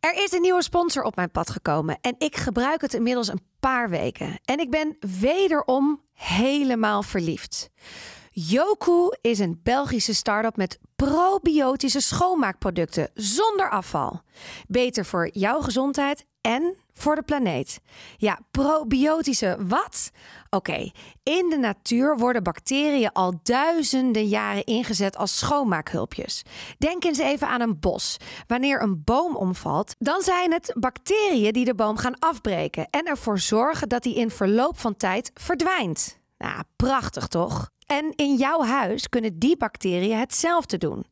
Er is een nieuwe sponsor op mijn pad gekomen en ik gebruik het inmiddels een paar weken. En ik ben wederom helemaal verliefd. Yoku is een Belgische start-up met probiotische schoonmaakproducten zonder afval. Beter voor jouw gezondheid en voor de planeet. Ja, probiotische wat? Oké, in de natuur worden bacteriën al duizenden jaren ingezet als schoonmaakhulpjes. Denk eens even aan een bos. Wanneer een boom omvalt, dan zijn het bacteriën die de boom gaan afbreken en ervoor zorgen dat die in verloop van tijd verdwijnt. Nou, prachtig toch? En in jouw huis kunnen die bacteriën hetzelfde doen.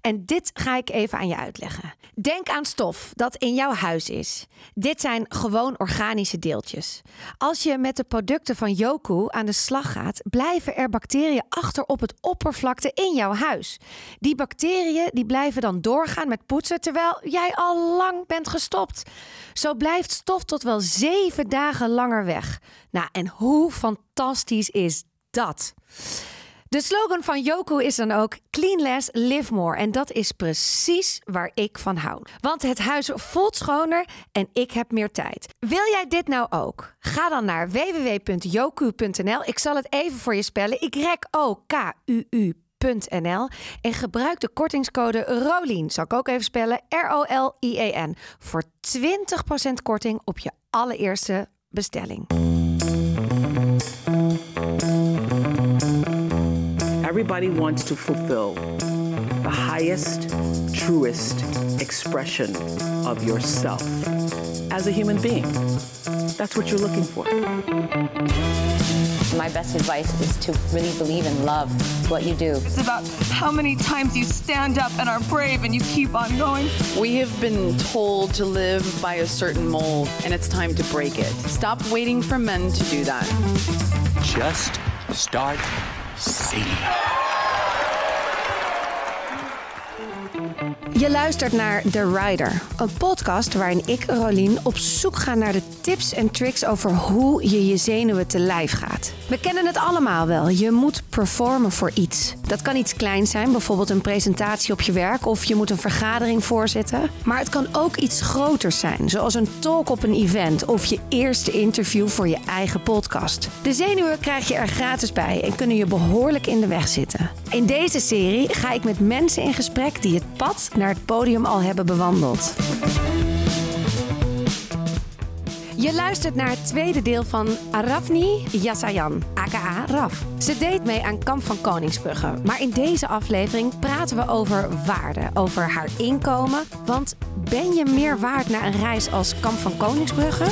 En dit ga ik even aan je uitleggen. Denk aan stof dat in jouw huis is. Dit zijn gewoon organische deeltjes. Als je met de producten van Yoku aan de slag gaat, blijven er bacteriën achter op het oppervlakte in jouw huis. Die bacteriën die blijven dan doorgaan met poetsen terwijl jij al lang bent gestopt. Zo blijft stof tot wel zeven dagen langer weg. Nou, en hoe fantastisch is dat? De slogan van Yoku is dan ook Clean Less, Live More. En dat is precies waar ik van hou. Want het huis voelt schoner en ik heb meer tijd. Wil jij dit nou ook? Ga dan naar www.yoku.nl. Ik zal het even voor je spellen. Y-O-K-U-U. .nl en gebruik de kortingscode ROLIEN, zal ik ook even spellen, R-O-L-I-E-N, voor 20% korting op je allereerste bestelling. Everybody wants to fulfill the highest, truest expression of yourself as a human being. That's what you're looking for. My best advice is to really believe and love what you do. It's about how many times you stand up and are brave and you keep on going. We have been told to live by a certain mold, and it's time to break it. Stop waiting for men to do that. Just start Cena. Je luistert naar The Rider, een podcast waarin ik, Rolien, op zoek ga naar de tips en tricks over hoe je je zenuwen te lijf gaat. We kennen het allemaal wel. Je moet performen voor iets. Dat kan iets kleins zijn, bijvoorbeeld een presentatie op je werk of je moet een vergadering voorzitten. Maar het kan ook iets groters zijn, zoals een talk op een event of je eerste interview voor je eigen podcast. De zenuwen krijg je er gratis bij en kunnen je behoorlijk in de weg zitten. In deze serie ga ik met mensen in gesprek die het naar het podium al hebben bewandeld. Je luistert naar het tweede deel van Arafni Yassayan, aka Raf. Ze deed mee aan Kamp van Koningsbrugge. Maar in deze aflevering praten we over waarde, over haar inkomen. Want ben je meer waard na een reis als Kamp van Koningsbrugge?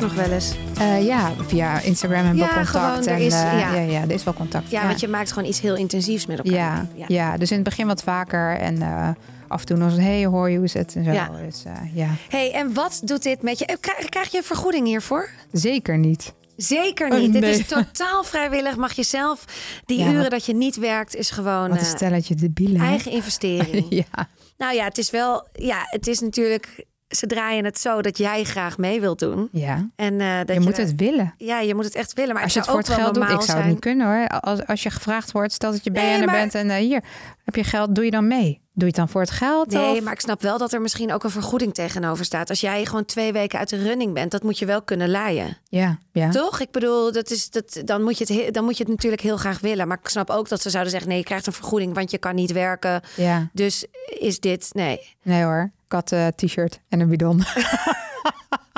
Nog wel eens? Eh, ja, via Instagram hebben Ja, we contact. gewoon, er en, is- eh, ja. ja. Ja, er is wel contact. Ja, want je maakt gewoon iets heel intensieves met elkaar. ja, ja. dus in het begin wat vaker. En eh, af en toe nog eens, hey, hoor je hoe is het? En zo. Ja. Dus, ja, hey, en wat doet dit met je? Krijg, krijg je een vergoeding hiervoor? zeker niet. Zeker Oh, niet. Dit is totaal vrijwillig. Mag je zelf die Ja, uren wat- dat je niet werkt, is gewoon Wat een stelletje debielen. eigen investering. ja, Nou ja, het is wel, ja, het is natuurlijk, ze draaien het zo dat jij graag mee wilt doen. ja. En eh, dat je moet het willen. Ja, je moet het echt willen. Maar Als je het het voor het geld doet, ik zou het niet kunnen hoor. Als, als je gevraagd wordt, stel dat je Nee, BN'er maar- bent en eh, hier heb je geld, doe je dan mee? Doe je het dan voor het geld? Nee, of? maar ik snap wel dat er misschien ook een vergoeding tegenover staat. Als jij gewoon twee weken uit de running bent, dat moet je wel kunnen laaien. Ja, ja. Toch? Ik bedoel, dat is, dat, dan, moet je het, he- dan moet je het natuurlijk heel graag willen. Maar ik snap ook dat ze zouden zeggen: nee, je krijgt een vergoeding, want je kan niet werken. ja. Dus is dit, nee. Nee hoor, ik had een t-shirt en een bidon.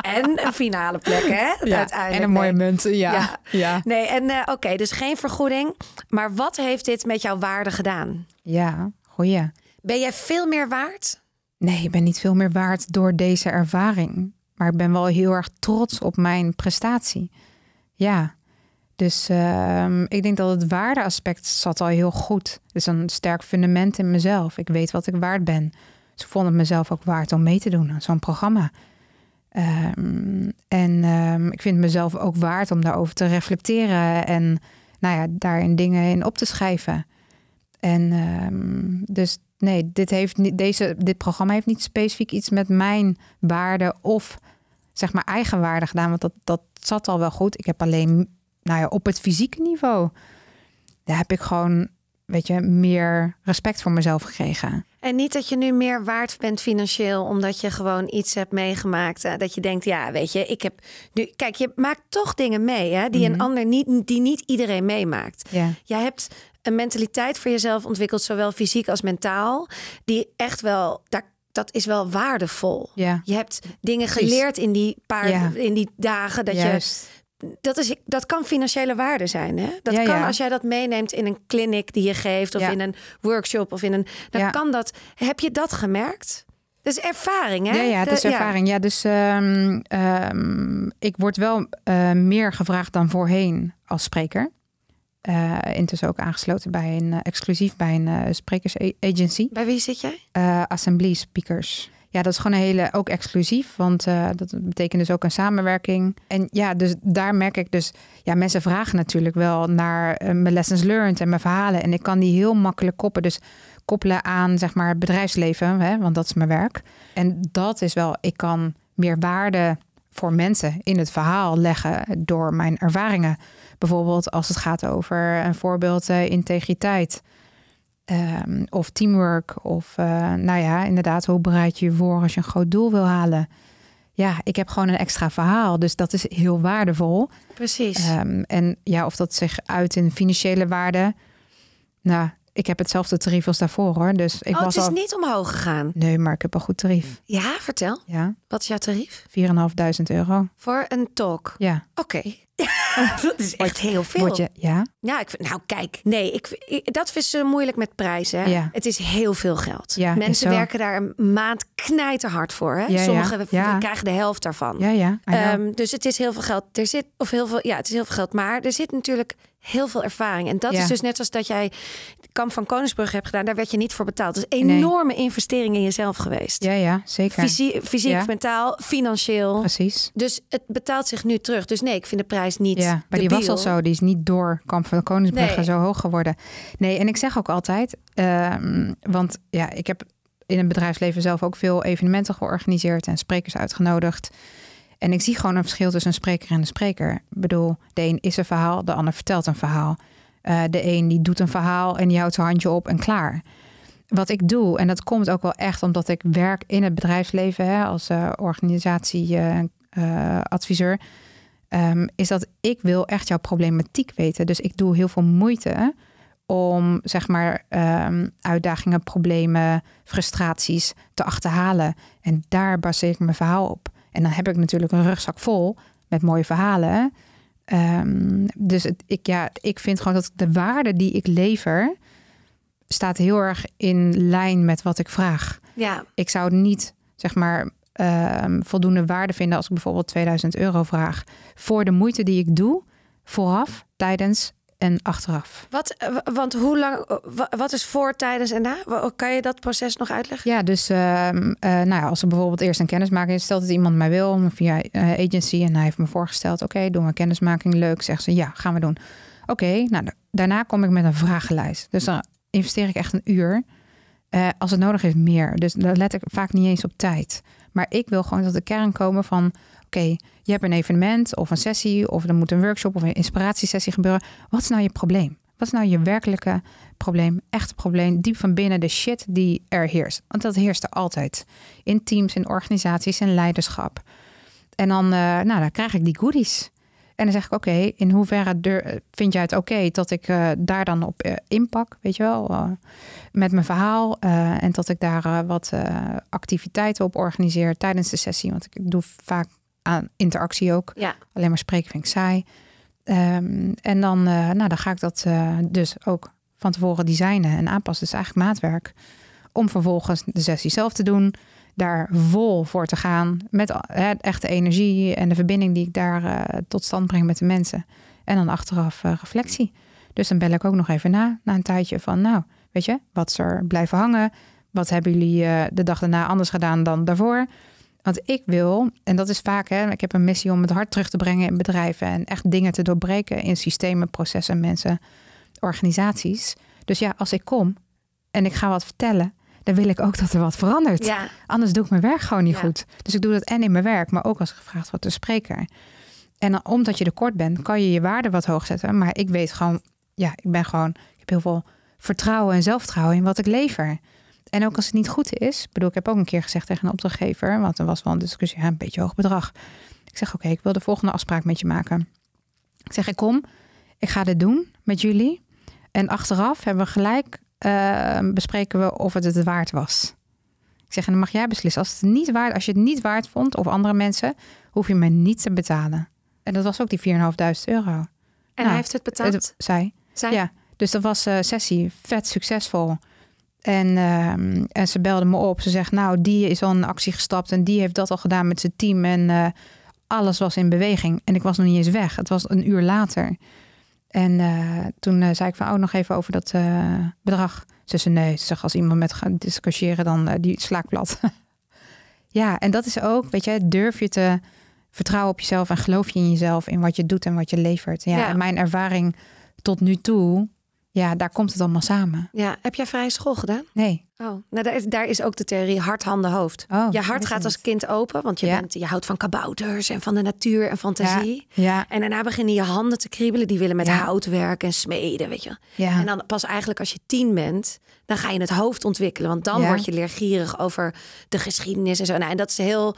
En een finale plek, hè? Uiteindelijk. en een mooie nee. munt. Ja, Ja. ja. Nee, en eh, oké, dus geen vergoeding. Maar wat heeft dit met jouw waarde gedaan? Ja, goeie. Ben jij veel meer waard? Nee, ik ben niet veel meer waard door deze ervaring. Maar ik ben wel heel erg trots op mijn prestatie. Ja. Dus ehm, ik denk dat het waardeaspect zat al heel goed. Het is een sterk fundament in mezelf. Ik weet wat ik waard ben. Dus ik vond het mezelf ook waard om mee te doen aan zo'n programma. Ehm, en ehm, ik vind mezelf ook waard om daarover te reflecteren. En nou ja, daarin dingen in op te schrijven. En ehm, dus nee, dit, heeft niet, deze, dit programma heeft niet specifiek iets met mijn waarde of zeg maar eigen waarde gedaan. Want dat, dat zat al wel goed. Ik heb alleen nou ja, op het fysieke niveau, daar heb ik gewoon, weet je, meer respect voor mezelf gekregen. En niet dat je nu meer waard bent financieel, omdat je gewoon iets hebt meegemaakt. eh, Dat je denkt, ja, weet je, ik heb nu. Kijk, je maakt toch dingen mee, hè, die een ander niet, die niet iedereen meemaakt. Ja. Jij hebt een mentaliteit voor jezelf ontwikkeld, zowel fysiek als mentaal, die echt wel, daar, dat is wel waardevol. Ja. Je hebt dingen geleerd in die paar, Ja. in die dagen dat je Juist. Dat, is, dat kan financiële waarde zijn. Hè? Dat Ja, kan ja. als jij dat meeneemt in een clinic die je geeft, of Ja. in een workshop, of in een. Dan kan dat. Heb je dat gemerkt? Dat is ervaring, hè? Ja, ja, het is ervaring. Ja, dus ehm, ehm, ik word wel eh, meer gevraagd dan voorheen als spreker. Eh intussen ook aangesloten bij een eh, exclusief bij een eh, sprekersagency. Bij wie zit jij? assembly speakers. Ja, dat is gewoon een hele, ook exclusief, want eh, dat betekent dus ook een samenwerking. En ja, dus daar merk ik dus, ja, mensen vragen natuurlijk wel naar eh, mijn lessons learned en mijn verhalen. En ik kan die heel makkelijk koppelen, dus koppelen aan zeg maar het bedrijfsleven, hè, want dat is mijn werk. En dat is wel, ik kan meer waarde voor mensen in het verhaal leggen door mijn ervaringen. Bijvoorbeeld als het gaat over een voorbeeld eh, integriteit. Ehm, of teamwork. Of eh, nou ja, inderdaad, hoe bereid je je voor als je een groot doel wil halen? Ja, ik heb gewoon een extra verhaal. Dus dat is heel waardevol. Precies. Ehm, en ja, of dat zich uit in financiële waarde. Nou, ik heb hetzelfde tarief als daarvoor hoor. Dus ik oh, was het is al. niet omhoog gegaan. Nee, maar ik heb een goed tarief. Ja, vertel. Ja, Wat is jouw tarief? 4.500 euro. Voor een talk. Ja. Oké. dat is echt heel veel. Word je, ja, Ja, ik nou kijk, nee, ik, ik- dat is zo moeilijk met prijzen. Hè? Ja. Het is heel veel geld. Ja, Mensen werken daar een maand knijterhard voor. Hè? Ja. Sommigen krijgen de helft daarvan. ja, ja. Ehm, dus het is heel veel geld. Er zit, of heel veel, ja, het is heel veel geld. Maar er zit natuurlijk heel veel ervaring. En dat Ja. is dus net als dat jij Kamp van Koningsbrug hebt gedaan. Daar werd je niet voor betaald. Het is een Nee. enorme investering in jezelf geweest. ja, ja, zeker. Fysie- fysiek, Ja. mentaal, financieel. Precies. Dus het betaalt zich nu terug. Dus nee, ik vind de prijs niet. Ja, maar die was al zo. Die is niet door Kamp van Koningsbrugge Nee. zo hoog geworden. Nee, en ik zeg ook altijd, ehm, want ja, ik heb in het bedrijfsleven zelf ook veel evenementen georganiseerd en sprekers uitgenodigd. En ik zie gewoon een verschil tussen een spreker en een spreker. Ik bedoel, de een is een verhaal, de ander vertelt een verhaal. Eh, de een die doet een verhaal en die houdt zijn handje op en klaar. Wat ik doe, en dat komt ook wel echt omdat ik werk in het bedrijfsleven hè, als eh, organisatieadviseur, ehm, is dat ik wil echt jouw problematiek weten. Dus ik doe heel veel moeite om zeg maar ehm, uitdagingen, problemen, frustraties te achterhalen. En daar baseer ik mijn verhaal op. En dan heb ik natuurlijk een rugzak vol met mooie verhalen. Ehm, dus het, ik, ja, ik vind gewoon dat de waarde die ik lever staat heel erg in lijn met wat ik vraag. Ja, Ik zou niet zeg maar ehm, voldoende waarde vinden als ik bijvoorbeeld 2000 euro vraag voor de moeite die ik doe vooraf, tijdens en achteraf. wat, eh, want hoe lang, eh, wa- wat is voor, tijdens en na? Wa- Kan je dat proces nog uitleggen? Ja, dus ehm, eh, nou ja, als er bijvoorbeeld eerst een kennismaking is, stelt dat iemand mij wil via agency en hij heeft me voorgesteld, oké, doen we kennismaking, leuk, zegt ze, ja, gaan we doen. Oké, nou da- daarna kom ik met een vragenlijst. Dus dan investeer ik echt een uur. Als het nodig is, meer. Dus daar let ik vaak niet eens op tijd. Maar ik wil gewoon tot de kern komen van... oké, je hebt een evenement of een sessie... of er moet een workshop of een inspiratiesessie gebeuren. Wat is nou je probleem? Wat is nou je werkelijke probleem, echte probleem... diep van binnen de shit die er heerst? Want dat heerst er altijd. In teams, in organisaties, in leiderschap. En dan, eh, nou, dan krijg ik die goodies. En dan zeg ik, oké, in hoeverre vind jij het oké dat ik eh, daar dan op eh, inpak, weet je wel, met mijn verhaal. en dat ik daar wat activiteiten op organiseer tijdens de sessie. Want ik doe vaak aan interactie ook. Ja, Alleen maar spreken vind ik saai. Ehm, en dan, eh, nou, dan ga ik dat eh, dus ook van tevoren designen en aanpassen. Dus eigenlijk maatwerk. Om vervolgens de sessie zelf te doen. Daar vol voor te gaan. Met eh, echte energie en de verbinding die ik daar tot stand breng met de mensen. En dan achteraf reflectie. Dus dan bel ik ook nog even na, na een tijdje van, nou, weet je, wat is er blijven hangen? Wat hebben jullie de dag daarna anders gedaan dan daarvoor? Want ik wil, en dat is vaak, hè, ik heb een missie om het hart terug te brengen in bedrijven en echt dingen te doorbreken in systemen, processen, mensen, organisaties. Dus ja, als ik kom en ik ga wat vertellen, dan wil ik ook dat er wat verandert. ja. Anders doe ik mijn werk gewoon niet Ja. goed. Dus ik doe dat en in mijn werk, maar ook als gevraagd wordt de spreker. En dan, omdat je er kort bent, kan je je waarde wat hoog zetten. Maar ik weet gewoon, ja, ik ben gewoon, ik heb heel veel vertrouwen en zelfvertrouwen in wat ik lever. En ook als het niet goed is, ik bedoel, ik heb ook een keer gezegd tegen een opdrachtgever, want er was wel een discussie, ja, een beetje hoog bedrag. Ik zeg, oké, ik wil de volgende afspraak met je maken. Ik zeg, ik kom, ik ga dit doen met jullie. En achteraf hebben we gelijk, eh, bespreken we of het het waard was. Ik zeg, en dan mag jij beslissen. Als, het niet waard, als je het niet waard vond, of andere mensen, hoef je me niet te betalen. En dat was ook die 4.500 euro. En Nou, hij heeft het betaald? Het- zij. Zij? Ja, dus dat was eh sessie vet succesvol. En, ehm, en ze belde me op. Ze zegt, nou, die is al in actie gestapt en die heeft dat al gedaan met zijn team. En eh, alles was in beweging. En ik was nog niet eens weg. Het was een uur later. En eh, toen eh, zei ik van, oh, nog even over dat bedrag. Ze zei, nee, ze zegt, als iemand met gaat discussiëren, dan die sla ik plat. ja, en dat is ook, weet je, durf je te vertrouwen op jezelf en geloof je in jezelf, in wat je doet en wat je levert. Ja, Ja. en mijn ervaring tot nu toe, ja, daar komt het allemaal samen. Ja, heb jij vrije school gedaan? Nee. Oh, nou, daar, is, daar is ook de theorie hart, handen, hoofd. Oh, je hart gaat als kind open, want je, Ja. bent, je houdt van kabouters en van de natuur en fantasie. Ja, En daarna beginnen je handen te kriebelen. Die willen met hout werken en smeden, weet je. ja. En dan pas eigenlijk als je tien bent, dan ga je het hoofd ontwikkelen. Want dan word je leergierig over de geschiedenis en zo. Nou, en dat is heel...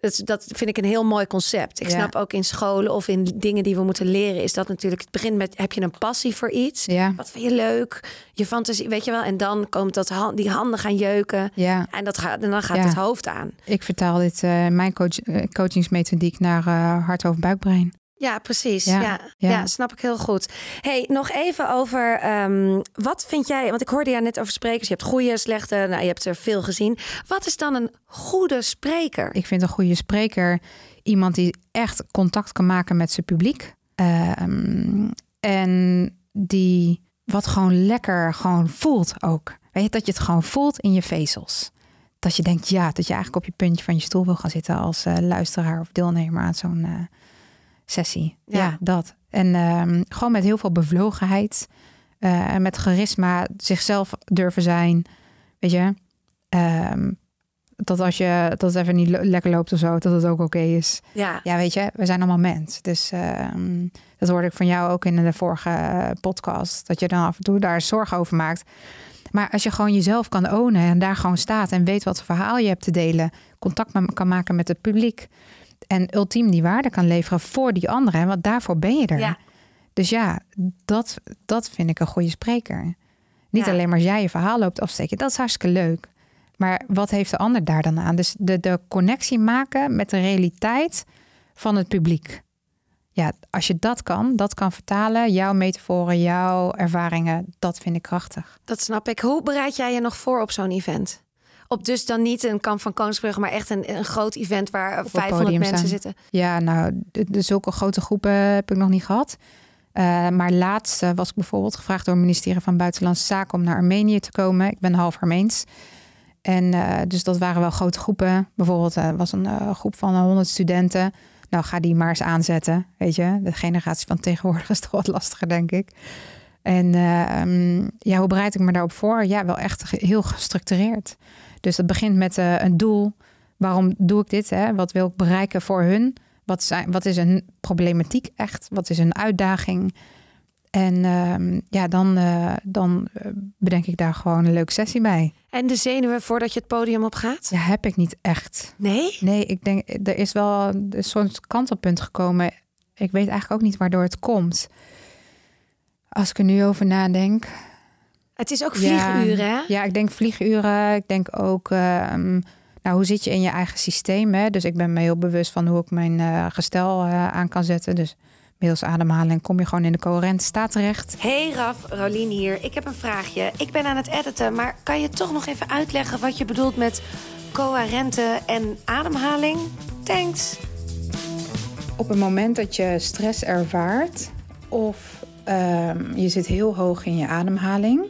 Dat, dat vind ik een heel mooi concept. Ik Ja. snap ook in scholen of in dingen die we moeten leren... is dat natuurlijk... Het begint met, heb je een passie voor iets? Ja. Wat vind je leuk? Je fantasie, weet je wel? En dan komt dat die handen gaan jeuken. ja, En, dat gaat, en dan gaat het hoofd aan. ik vertaal dit, eh, mijn coach, eh, coachingsmethodiek naar eh, hart, hoofd, buikbrein. Ja, precies. Ja, Ja, ja. ja. snap ik heel goed. Hey, nog even over ehm, wat vind jij? Want ik hoorde jou net over sprekers. Je hebt goede, slechte. Nou, je hebt er veel gezien. Wat is dan een goede spreker? Ik vind een goede spreker iemand die echt contact kan maken met zijn publiek. Ehm, en die wat gewoon lekker gewoon voelt ook. Weet je, dat je het gewoon voelt in je vezels. Dat je denkt, ja, dat je eigenlijk op je puntje van je stoel wil gaan zitten als eh, luisteraar of deelnemer aan zo'n eh, sessie. Ja. Ja, dat. En ehm, gewoon met heel veel bevlogenheid. eh, en met charisma zichzelf durven zijn. Weet je, Ehm, dat als je dat het even niet lekker loopt of zo, dat het ook oké is. Ja, Ja, weet je, we zijn allemaal mens. Dus ehm, dat hoorde ik van jou ook in de vorige podcast. Dat je dan af en toe daar zorgen over maakt. Maar als je gewoon jezelf kan ownen en daar gewoon staat en weet wat voor verhaal je hebt te delen, contact kan maken met het publiek en ultiem die waarde kan leveren voor die anderen, want daarvoor ben je er. Ja. Dus ja, dat, dat vind ik een goede spreker. Niet Ja. alleen maar als jij je verhaal loopt afsteken, dat is hartstikke leuk. Maar wat heeft de ander daar dan aan? Dus de, de connectie maken met de realiteit van het publiek. Ja, als je dat kan, dat kan vertalen, jouw metaforen, jouw ervaringen, dat vind ik krachtig. dat snap ik. Hoe bereid jij je nog voor op zo'n event? Op dus dan niet een kamp van Koningsbrugge, maar echt een, een groot event waar het 500 podium mensen staan. zitten. Ja, nou, zulke grote groepen heb ik nog niet gehad. Eh, maar laatst eh, was ik bijvoorbeeld gevraagd door het ministerie van Buitenlandse Zaken om naar Armenië te komen. Ik ben half Armeens. En eh, dus dat waren wel grote groepen. Bijvoorbeeld was een groep van 100 studenten. Nou, ga die maar eens aanzetten. Weet je, de generatie van tegenwoordig is toch wat lastiger, denk ik. En ehm, ja, hoe bereid ik me daarop voor? Ja, wel echt heel gestructureerd. Dus dat begint met eh, een doel. Waarom doe ik dit? Hè? Wat wil ik bereiken voor hun? Wat, zijn, wat is een problematiek echt? Wat is een uitdaging? En ehm, ja, dan, eh, dan eh, bedenk ik daar gewoon een leuke sessie bij. En de zenuwen voordat je het podium op gaat? Ja, heb ik niet echt. Nee? Nee, ik denk, er is wel een soort kantelpunt gekomen. Ik weet eigenlijk ook niet waardoor het komt. Als ik er nu over nadenk. Het is ook Ja, vlieguren, hè? Ja, ik denk vlieguren. Ik denk ook, ehm, nou, hoe zit je in je eigen systeem? Hè? Dus ik ben me heel bewust van hoe ik mijn eh, gestel eh, aan kan zetten. Dus middels ademhalen kom je gewoon in de coherente staat terecht. Hey Raf, Rolien hier. Ik heb een vraagje. Ik ben aan het editen, maar kan je toch nog even uitleggen wat je bedoelt met coherente en ademhaling? Thanks. Op het moment dat je stress ervaart of ehm, je zit heel hoog in je ademhaling,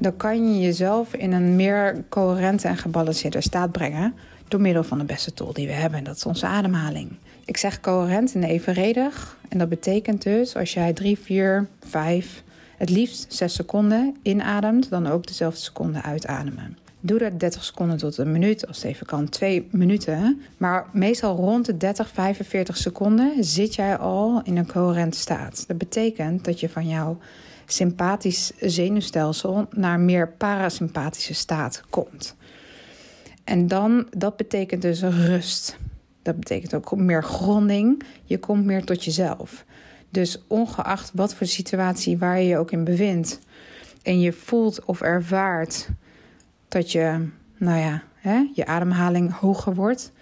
dan kan je jezelf in een meer coherente en gebalanceerde staat brengen door middel van de beste tool die we hebben, en dat is onze ademhaling. Ik zeg coherent en evenredig en dat betekent dus als jij 3, 4, 5, het liefst 6 seconden inademt, dan ook dezelfde seconde uitademen. Doe dat 30 seconden tot een minuut, als het even kan, twee minuten. Maar meestal rond de 30, 45 seconden zit jij al in een coherent staat. Dat betekent dat je van jouw sympathisch zenuwstelsel naar meer parasympathische staat komt. En dan, dat betekent dus rust. Dat betekent ook meer gronding. Je komt meer tot jezelf. Dus ongeacht wat voor situatie waar je je ook in bevindt, en je voelt of ervaart dat je, nou ja, hè, je ademhaling hoger wordt,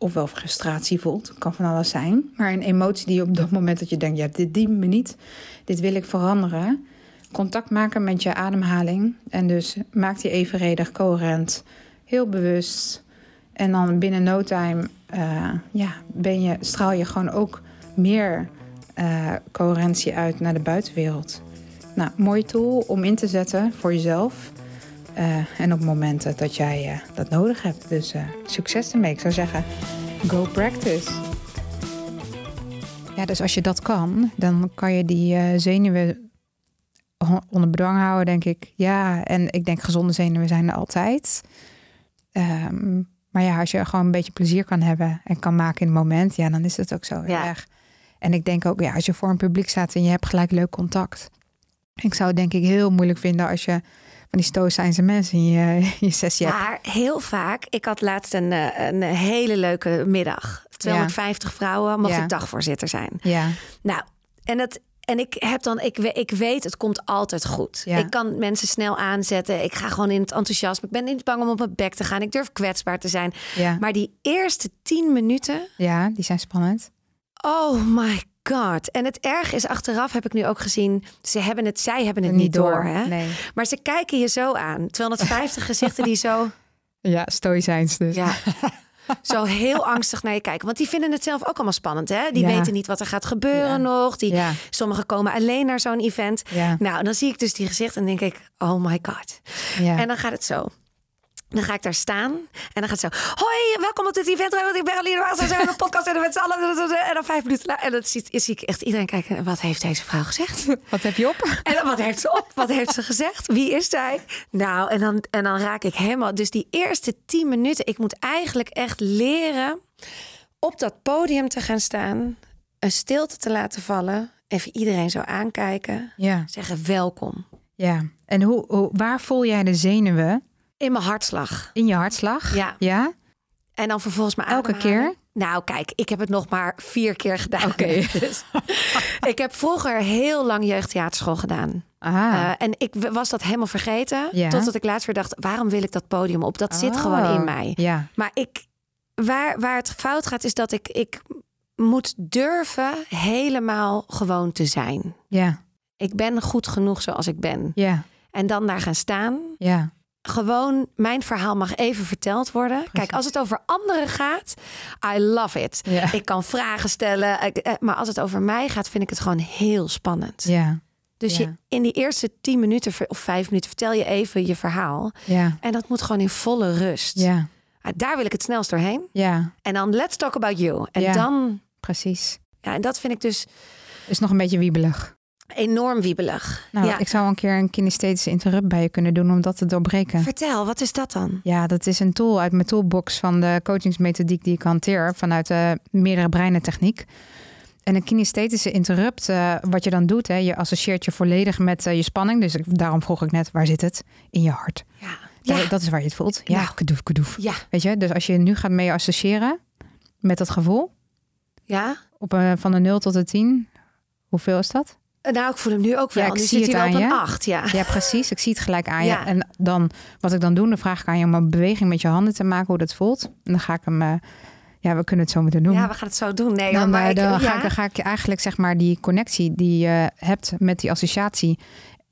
ofwel frustratie voelt, kan van alles zijn. Maar een emotie die op dat moment dat je denkt, ja, dit dient me niet, dit wil ik veranderen. Contact maken met je ademhaling en dus maak die evenredig, coherent, heel bewust. En dan binnen no time uh, ja, ben je, straal je gewoon ook meer uh, coherentie uit naar de buitenwereld. Nou, mooie tool om in te zetten voor jezelf. Uh, en op momenten dat jij uh, dat nodig hebt. Dus uh, succes ermee. Ik zou zeggen, go practice. Ja, dus als je dat kan, dan kan je die zenuwen onder bedwang houden, denk ik. Ja, en ik denk gezonde zenuwen zijn er altijd. Um, maar ja, als je gewoon een beetje plezier kan hebben en kan maken in het moment, ja, dan is het ook zo ja. erg. En ik denk ook, ja, als je voor een publiek staat en je hebt gelijk leuk contact. Ik zou het denk ik heel moeilijk vinden als je die stoïcijnse mensen in je, je sessie hebt. Maar heel vaak, ik had laatst een, eh, een hele leuke middag. 250 vrouwen, mocht ik dagvoorzitter zijn. Ja. Nou, en dat, en ik heb dan, ik, ik weet, het komt altijd goed. Ja. Ik kan mensen snel aanzetten. Ik ga gewoon in het enthousiasme. Ik ben niet bang om op mijn bek te gaan. Ik durf kwetsbaar te zijn. Ja. Maar die eerste tien minuten. Ja, die zijn spannend. Oh my god. En het erg is, achteraf heb ik nu ook gezien, ze hebben het, zij hebben het niet, Niet door. door, hè? nee. Maar ze kijken je zo aan. 250 gezichten die zo, Ja, stoïcijns dus. ja, zo heel angstig naar je kijken. Want die vinden het zelf ook allemaal spannend. Hè? Die Ja. weten niet wat er gaat gebeuren Ja. nog. Die, Ja. Sommigen komen alleen naar zo'n event. Nou, dan zie ik dus die gezichten en denk ik, oh my god. Ja. En dan gaat het zo. Dan ga ik daar staan en dan gaat zo. Hoi, welkom op dit event. Want ik ben Aline Waals. We zijn een podcast en met z'n allen. En dan vijf minuten later. En dan zie, zie ik echt iedereen kijken. en Wat heeft deze vrouw gezegd? Wat heb je op? En dan, wat heeft ze op? Wat heeft ze gezegd? Wie is zij? Nou, en dan, en dan raak ik helemaal. Dus die eerste tien minuten. Ik moet eigenlijk echt leren op dat podium te gaan staan. Een stilte te laten vallen. Even iedereen zo aankijken. Ja, Zeggen welkom. ja. En hoe, hoe, waar voel jij de zenuwen? In mijn hartslag. In je hartslag? Ja. Ja? En dan vervolgens mijn Elke keer? Nou, kijk, ik heb het nog maar vier keer gedaan. Oké. Dus, ik heb vroeger heel lang jeugdtheaterschool gedaan. Ah, Eh, en ik was dat helemaal vergeten. Ja. Totdat ik laatst weer dacht, waarom wil ik dat podium op? Dat zit Oh, gewoon in mij. Ja, Maar ik, waar, waar het fout gaat, is dat ik, ik moet durven helemaal gewoon te zijn. ja, Ik ben goed genoeg zoals ik ben. ja, En dan daar gaan staan. ja. Gewoon, mijn verhaal mag even verteld worden. Kijk, als het over anderen gaat, I love it. Ja. Ik kan vragen stellen. eh, Maar als het over mij gaat, vind ik het gewoon heel spannend. Ja, Dus Ja. je, in die eerste tien minuten of vijf minuten vertel je even je verhaal. ja, En dat moet gewoon in volle rust. ja, Ah, Daar wil ik het snelst doorheen. ja, En dan let's talk about you. En Ja. dan, precies. ja, en dat vind ik dus Is nog een beetje wiebelig. Enorm wiebelig. Nou, ja. ik zou een keer een kinesthetische interrupt bij je kunnen doen om dat te doorbreken. Vertel, wat is dat dan? Ja, dat is een tool uit mijn toolbox van de coachingsmethodiek die ik hanteer vanuit de meerdere breinen techniek. En een kinesthetische interrupt, eh, wat je dan doet, hè, je associeert je volledig met eh, je spanning. Dus ik, daarom vroeg ik net, waar zit het? In je hart. Ja. Daar- Ja. Dat is waar je het voelt. Ja, Nou. kadoef, kadoef. Ja. Weet je, dus als je nu gaat mee associëren met dat gevoel, Ja. op, een- van de 0 tot de 10, hoeveel is dat? Nou, ik voel hem nu ook wel. Ja, ik nu zie zit het hij aan je. acht. Ja. Ja, precies. Ik zie het gelijk aan je. En dan, wat ik dan doe, dan vraag ik aan je om een beweging met je handen te maken, hoe dat voelt. En dan ga ik hem, eh, ja, we kunnen het zo meteen doen. ja, we gaan het zo doen. Nee, dan, maar eh, ik, dan, ja. ga ik, dan ga ik eigenlijk zeg maar die connectie die je hebt met die associatie.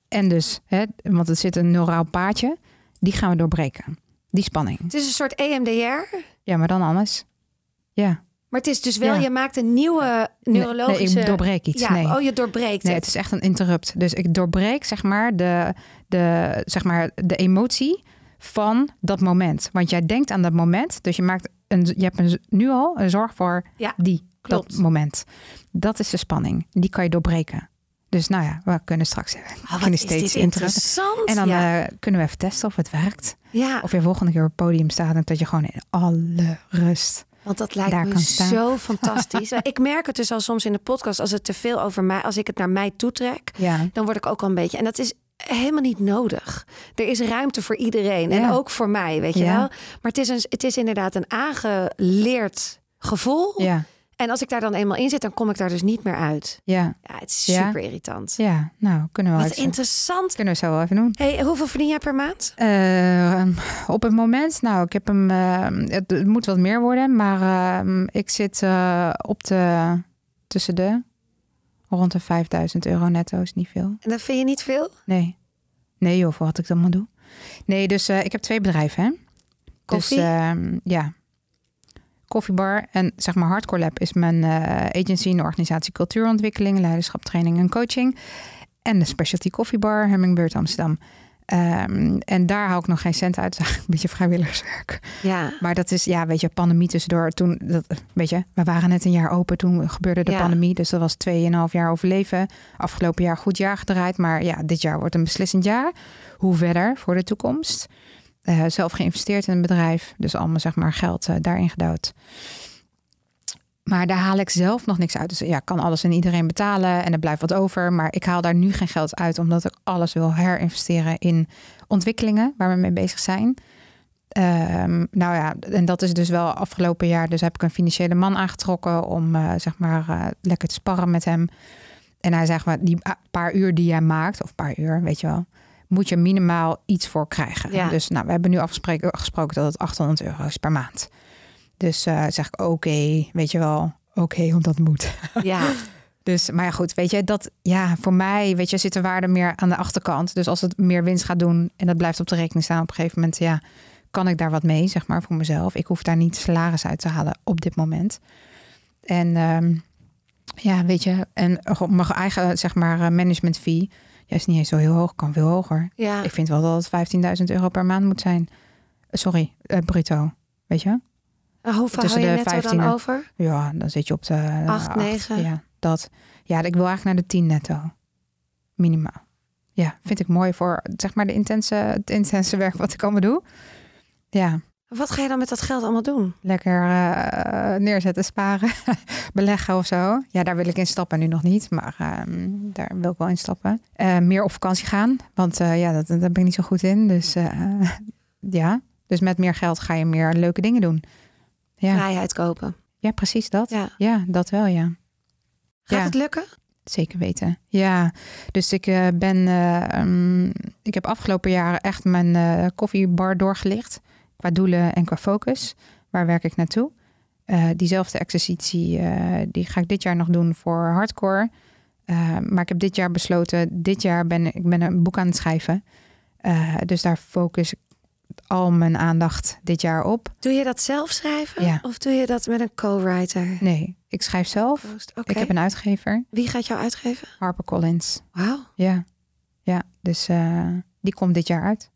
En dus, hè, want het zit een neuraal paadje, die gaan we doorbreken. Die spanning. Het is een soort EMDR. Ja, maar dan anders. Ja. Maar het is dus wel, Ja. je maakt een nieuwe neurologische... nee, ik doorbreek iets. Ja, nee. oh, je doorbreekt Nee, het. het is echt een interrupt. Dus ik doorbreek zeg maar de, de, zeg maar de emotie van dat moment. Want jij denkt aan dat moment. Dus je, maakt een, je hebt een, nu al een zorg voor Ja, die, klopt. dat moment. Dat is de spanning. Die kan je doorbreken. Dus nou ja, we kunnen straks even Oh, dit interrupt. interessant. En dan ja. eh, kunnen we even testen of het werkt. Ja, Of je volgende keer op het podium staat en dat je gewoon in alle rust. Want dat lijkt daar me kan staan. zo fantastisch. ik merk het dus al soms in de podcast als het te veel over mij, als ik het naar mij toetrek, Ja, dan word ik ook al een beetje. En dat is helemaal niet nodig. Er is ruimte voor iedereen en Ja. ook voor mij, weet je Ja. wel. Maar het is, een, het is inderdaad een aangeleerd gevoel. ja, En als ik daar dan eenmaal in zit, dan kom ik daar dus niet meer uit. ja, Ja, het is Ja. super irritant. ja. Nou, kunnen we, Wat even- interessant. kunnen we zo wel even doen. Hey, hoeveel verdien jij per maand? Eh, op het moment, nou, ik heb hem. eh, het, het moet wat meer worden, maar eh, ik zit op de tussen de rond de 5000 euro netto is niet veel. En dat vind je niet veel? Nee, nee, joh, voor wat ik dan maar doe. Nee, dus ik heb twee bedrijven, hè? Koffie? Dus ja, koffiebar en zeg maar Hardcore Lab is mijn eh, agency in de organisatie cultuurontwikkeling, leiderschap, training en coaching. En de specialty koffiebar Hummingbird Amsterdam. Ehm, en daar hou ik nog geen cent uit. een beetje vrijwilligerswerk. Ja. Maar dat is, ja, weet je, pandemie tussendoor. Toen, dat, weet je, we waren net een jaar open. Toen gebeurde de Ja. pandemie. Dus dat was 2,5 jaar overleven. Afgelopen jaar goed jaar gedraaid. Maar ja, dit jaar wordt een beslissend jaar. Hoe verder voor de toekomst? Eh, zelf geïnvesteerd in een bedrijf. Dus allemaal, zeg maar, geld eh, daarin gedouwd. Maar daar haal ik zelf nog niks uit. Dus ja, ik kan alles en iedereen betalen en er blijft wat over. Maar ik haal daar nu geen geld uit, omdat ik alles wil herinvesteren in ontwikkelingen waar we mee bezig zijn. Ehm, nou ja, en dat is dus wel afgelopen jaar. Dus heb ik een financiële man aangetrokken om eh, zeg maar lekker te sparren met hem. En hij zegt maar, die paar uur die jij maakt, of paar uur, weet je wel, moet je minimaal iets voor krijgen. Ja. Dus nou, we hebben nu afgesproken gesproken dat het 800 euro is per maand. Dus eh, zeg ik, oké, weet je wel, oké, omdat het moet. Ja. Dus, maar ja, goed, weet je, dat, ja, voor mij, weet je, zit de waarde meer aan de achterkant. Dus als het meer winst gaat doen en dat blijft op de rekening staan op een gegeven moment, ja, kan ik daar wat mee, zeg maar, voor mezelf. Ik hoef daar niet salaris uit te halen op dit moment. En ehm, ja, weet je, en op mijn eigen, zeg maar, eh, management fee, ja, is niet eens zo heel hoog, kan veel hoger. ja. Ik vind wel dat het 15.000 euro per maand moet zijn. Eh, Sorry, eh, bruto, weet je? Uh, Hoeveel Tussen hou je de netto 15 dan en- over? Ja, dan zit je op de eh, Acht, acht, negen? Ja, dat. Ja, ik wil eigenlijk naar de 10 netto. Minimaal. Ja, vind ik mooi voor zeg maar de intense, het intense werk wat ik allemaal doe. Ja, Wat ga je dan met dat geld allemaal doen? lekker eh, neerzetten, sparen, beleggen of zo. Ja, daar wil ik in stappen nu nog niet, maar ehm, daar wil ik wel in stappen. Eh, meer op vakantie gaan, want eh, ja, dat, daar ben ik niet zo goed in. Dus ja, dus met meer geld ga je meer leuke dingen doen. Ja, Vrijheid kopen. ja precies dat. Ja. Ja, dat wel, ja. Gaat Ja. het lukken? Zeker weten. Ja, dus ik ben. eh, ehm, ik heb afgelopen jaren echt mijn koffiebar doorgelicht. Qua doelen en qua focus. Waar werk ik naartoe? Eh, diezelfde exercitie eh, die ga ik dit jaar nog doen voor hardcore. Eh, maar ik heb dit jaar besloten. Dit jaar ben ik ben een boek aan het schrijven. Dus daar focus ik al mijn aandacht dit jaar op. Doe je dat zelf schrijven? Ja. Of doe je dat met een co-writer? Nee, ik schrijf zelf. Ik heb een uitgever, Wie gaat jou uitgeven? HarperCollins. Wauw. Ja, ja. Dus die komt dit jaar uit.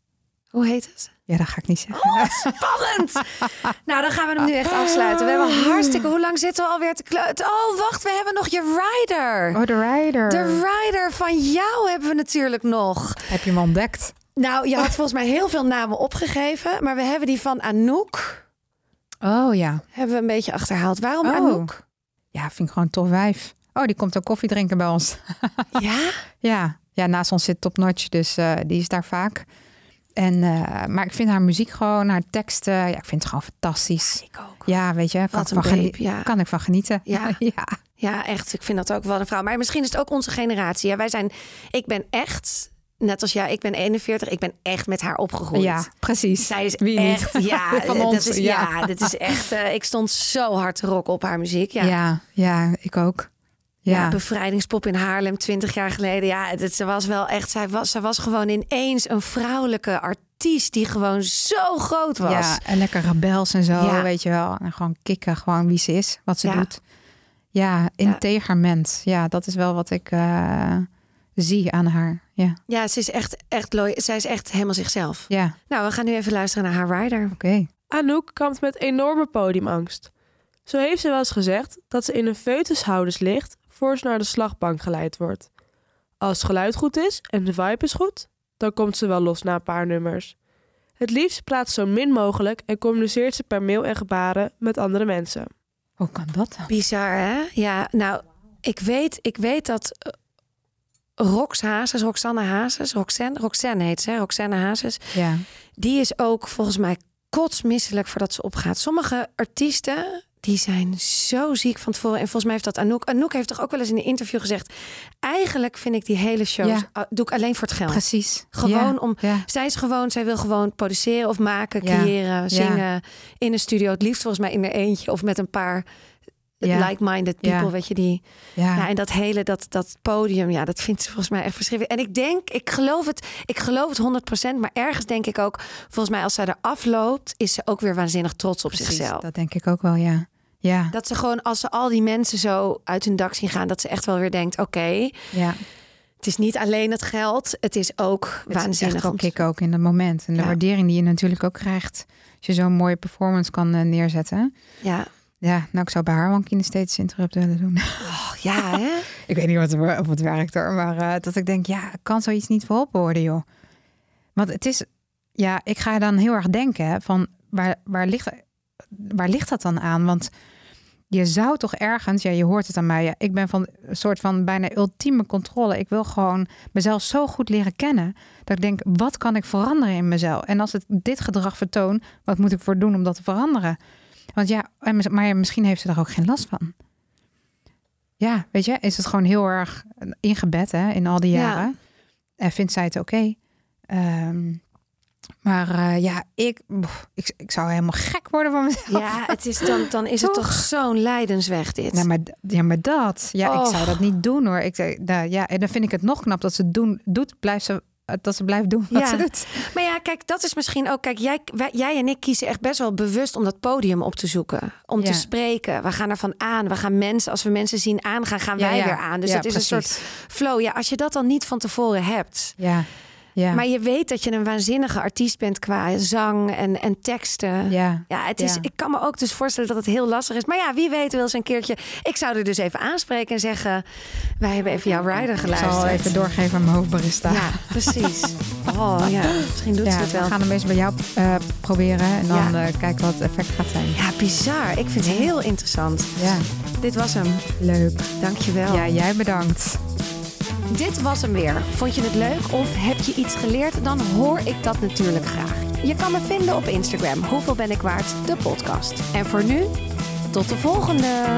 Hoe heet het? Ja, dat ga ik niet zeggen. Oh, spannend! nou, dan gaan we hem nu echt afsluiten. We hebben hartstikke... Hoe lang zitten we alweer te kleuten? Oh, wacht, we hebben nog je rider. Oh, de rider. De rider van jou hebben we natuurlijk nog. Heb je hem ontdekt? Nou, je had volgens mij heel veel namen opgegeven. Maar we hebben die van Anouk. Oh ja. Hebben we een beetje achterhaald. Waarom Oh. Anouk? Ja, vind ik gewoon tof wijf. Oh, die komt ook koffie drinken bij ons. Ja? ja. ja, naast ons zit Top Notch, dus eh, die is daar vaak. En, eh, maar ik vind haar muziek gewoon, haar teksten, ja, ik vind het gewoon fantastisch. Ik ook. Ja, weet je, kan, van, babe, ja. kan ik van genieten. Ja. ja. Ja, echt. Ik vind dat ook wel een vrouw. Maar misschien is het ook onze generatie. Ja, wij zijn... Ik ben echt... Net als jij, ik ben 41. Ik ben echt met haar opgegroeid. Ja, precies. Zij is Wie niet? echt, ja, Van dat ons, is, ja. ja. is echt. eh, ik stond zo hard te rocken op haar muziek. Ja. Ja. ja, ik ook. Ja. Ja, bevrijdingspop in Haarlem, 20 jaar geleden. Ja, het, het- ze was wel echt. Zij was, zij was gewoon ineens een vrouwelijke artiest die gewoon zo groot was. ja, en lekker rebels en zo, Ja. weet je wel. En gewoon kicken, gewoon wie ze is, wat ze Ja. doet. Ja, integerment. Ja, dat is wel wat ik eh, zie aan haar. Ja, Ja, ze is echt, echt looi. Zij is echt helemaal zichzelf. ja. Nou, we gaan nu even luisteren naar haar rider. oké. Anouk kampt met enorme podiumangst. Zo heeft ze wel eens gezegd dat ze in een foetushouders ligt naar de slagbank geleid wordt. Als het geluid goed is en de vibe is goed, dan komt ze wel los na een paar nummers. Het liefst praat ze zo min mogelijk en communiceert ze per mail en gebaren met andere mensen. Hoe kan dat dan? Bizar, hè? Ja, nou, ik weet, ik weet dat eh, Rox Hazes, Roxanne Hazes, Roxanne, Roxanne heet ze, hè? Roxanne Hazes, Ja. die is ook volgens mij kotsmisselijk voordat ze opgaat. Sommige artiesten, die zijn zo ziek van tevoren. En volgens mij heeft dat Anouk. Anouk heeft toch ook wel eens in een interview gezegd... eigenlijk vind ik die hele shows, Ja. doe ik alleen voor het geld. Precies. Gewoon Ja, om. Ja. Zij is gewoon, zij wil gewoon produceren of maken, creëren, zingen in een studio. Het liefst volgens mij in er eentje of met een paar like-minded people, Ja. weet je die. Ja. Ja, en dat hele dat, dat podium, ja, dat vindt ze volgens mij echt verschrikkelijk. En ik denk, ik geloof het, ik geloof het 100%, maar ergens denk ik ook, volgens mij als zij er afloopt, is ze ook weer waanzinnig trots op Precies, zichzelf. Dat denk ik ook wel, ja. Ja. ze gewoon, als ze al die mensen zo uit hun dak zien gaan, dat ze echt wel weer denkt, oké, ja. het is niet alleen het geld, het is ook Het waanzinnig. kick ook in dat moment. En de Ja. waardering die je natuurlijk ook krijgt... als je zo'n mooie performance kan eh, neerzetten. Ja, Ja, nou, ik zou bij haar wel een kinesthetische interrupt willen doen. oh, ja, hè? ik weet niet wat er, of het werkt hoor. Maar eh, dat ik denk, ja, kan zoiets niet verholpen worden, joh. Want het is... Ja, ik ga dan heel erg denken van... Waar, waar, ligt, waar ligt dat dan aan? Want je zou toch ergens... Ja, je hoort het aan mij. Ja, ik ben van een soort van bijna ultieme controle. Ik wil gewoon mezelf zo goed leren kennen... dat ik denk, wat kan ik veranderen in mezelf? En als het dit gedrag vertoon... wat moet ik voor doen om dat te veranderen? Want ja, maar misschien heeft ze daar ook geen last van. Ja, weet je, is het gewoon heel erg ingebed hè, in al die Ja. jaren. En vindt zij het oké? Ehm, maar eh, ja, ik, ik, ik zou helemaal gek worden van mezelf. Ja, het is dan, dan is het Toch? toch zo'n lijdensweg dit. Ja, maar, ja, maar dat. Ja, ik zou dat niet doen hoor. Ik, nou, ja, en dan vind ik het nog knap dat ze het doen, doet, blijft ze, eh, dat ze blijft doen wat Ja. ze doet. Maar ja, kijk, dat is misschien ook. Kijk, jij, wij- jij en ik kiezen echt best wel bewust om dat podium op te zoeken. Om Ja. te spreken. We gaan ervan aan. We gaan mensen, als we mensen zien aangaan, gaan wij ja. weer aan. Dus het is een soort flow. Ja, als je dat dan niet van tevoren hebt. Ja, ja. Maar je weet dat je een waanzinnige artiest bent qua zang en, en teksten. ja. Ja, het is, Ja. ik kan me ook dus voorstellen dat het heel lastig is. Maar ja, wie weet wil ze een keertje... Ik zou er dus even aanspreken en zeggen... Wij hebben even jouw rider Ik geluisterd. zal even doorgeven aan mijn hoofdbarista. Ja, precies. Oh ja, misschien doet Ja, ze het we wel. gaan hem eens bij jou eh, proberen en dan eh, kijken wat het effect gaat zijn. Ja, bizar. Ik vind het heel interessant. Ja, Dit was hem. leuk. Dankjewel. Ja, jij bedankt. Dit was hem weer. Vond je het leuk of heb je iets geleerd? Dan hoor ik dat natuurlijk graag. Je kan me vinden op Instagram. Hoeveel ben ik waard? De podcast. En voor nu, tot de volgende.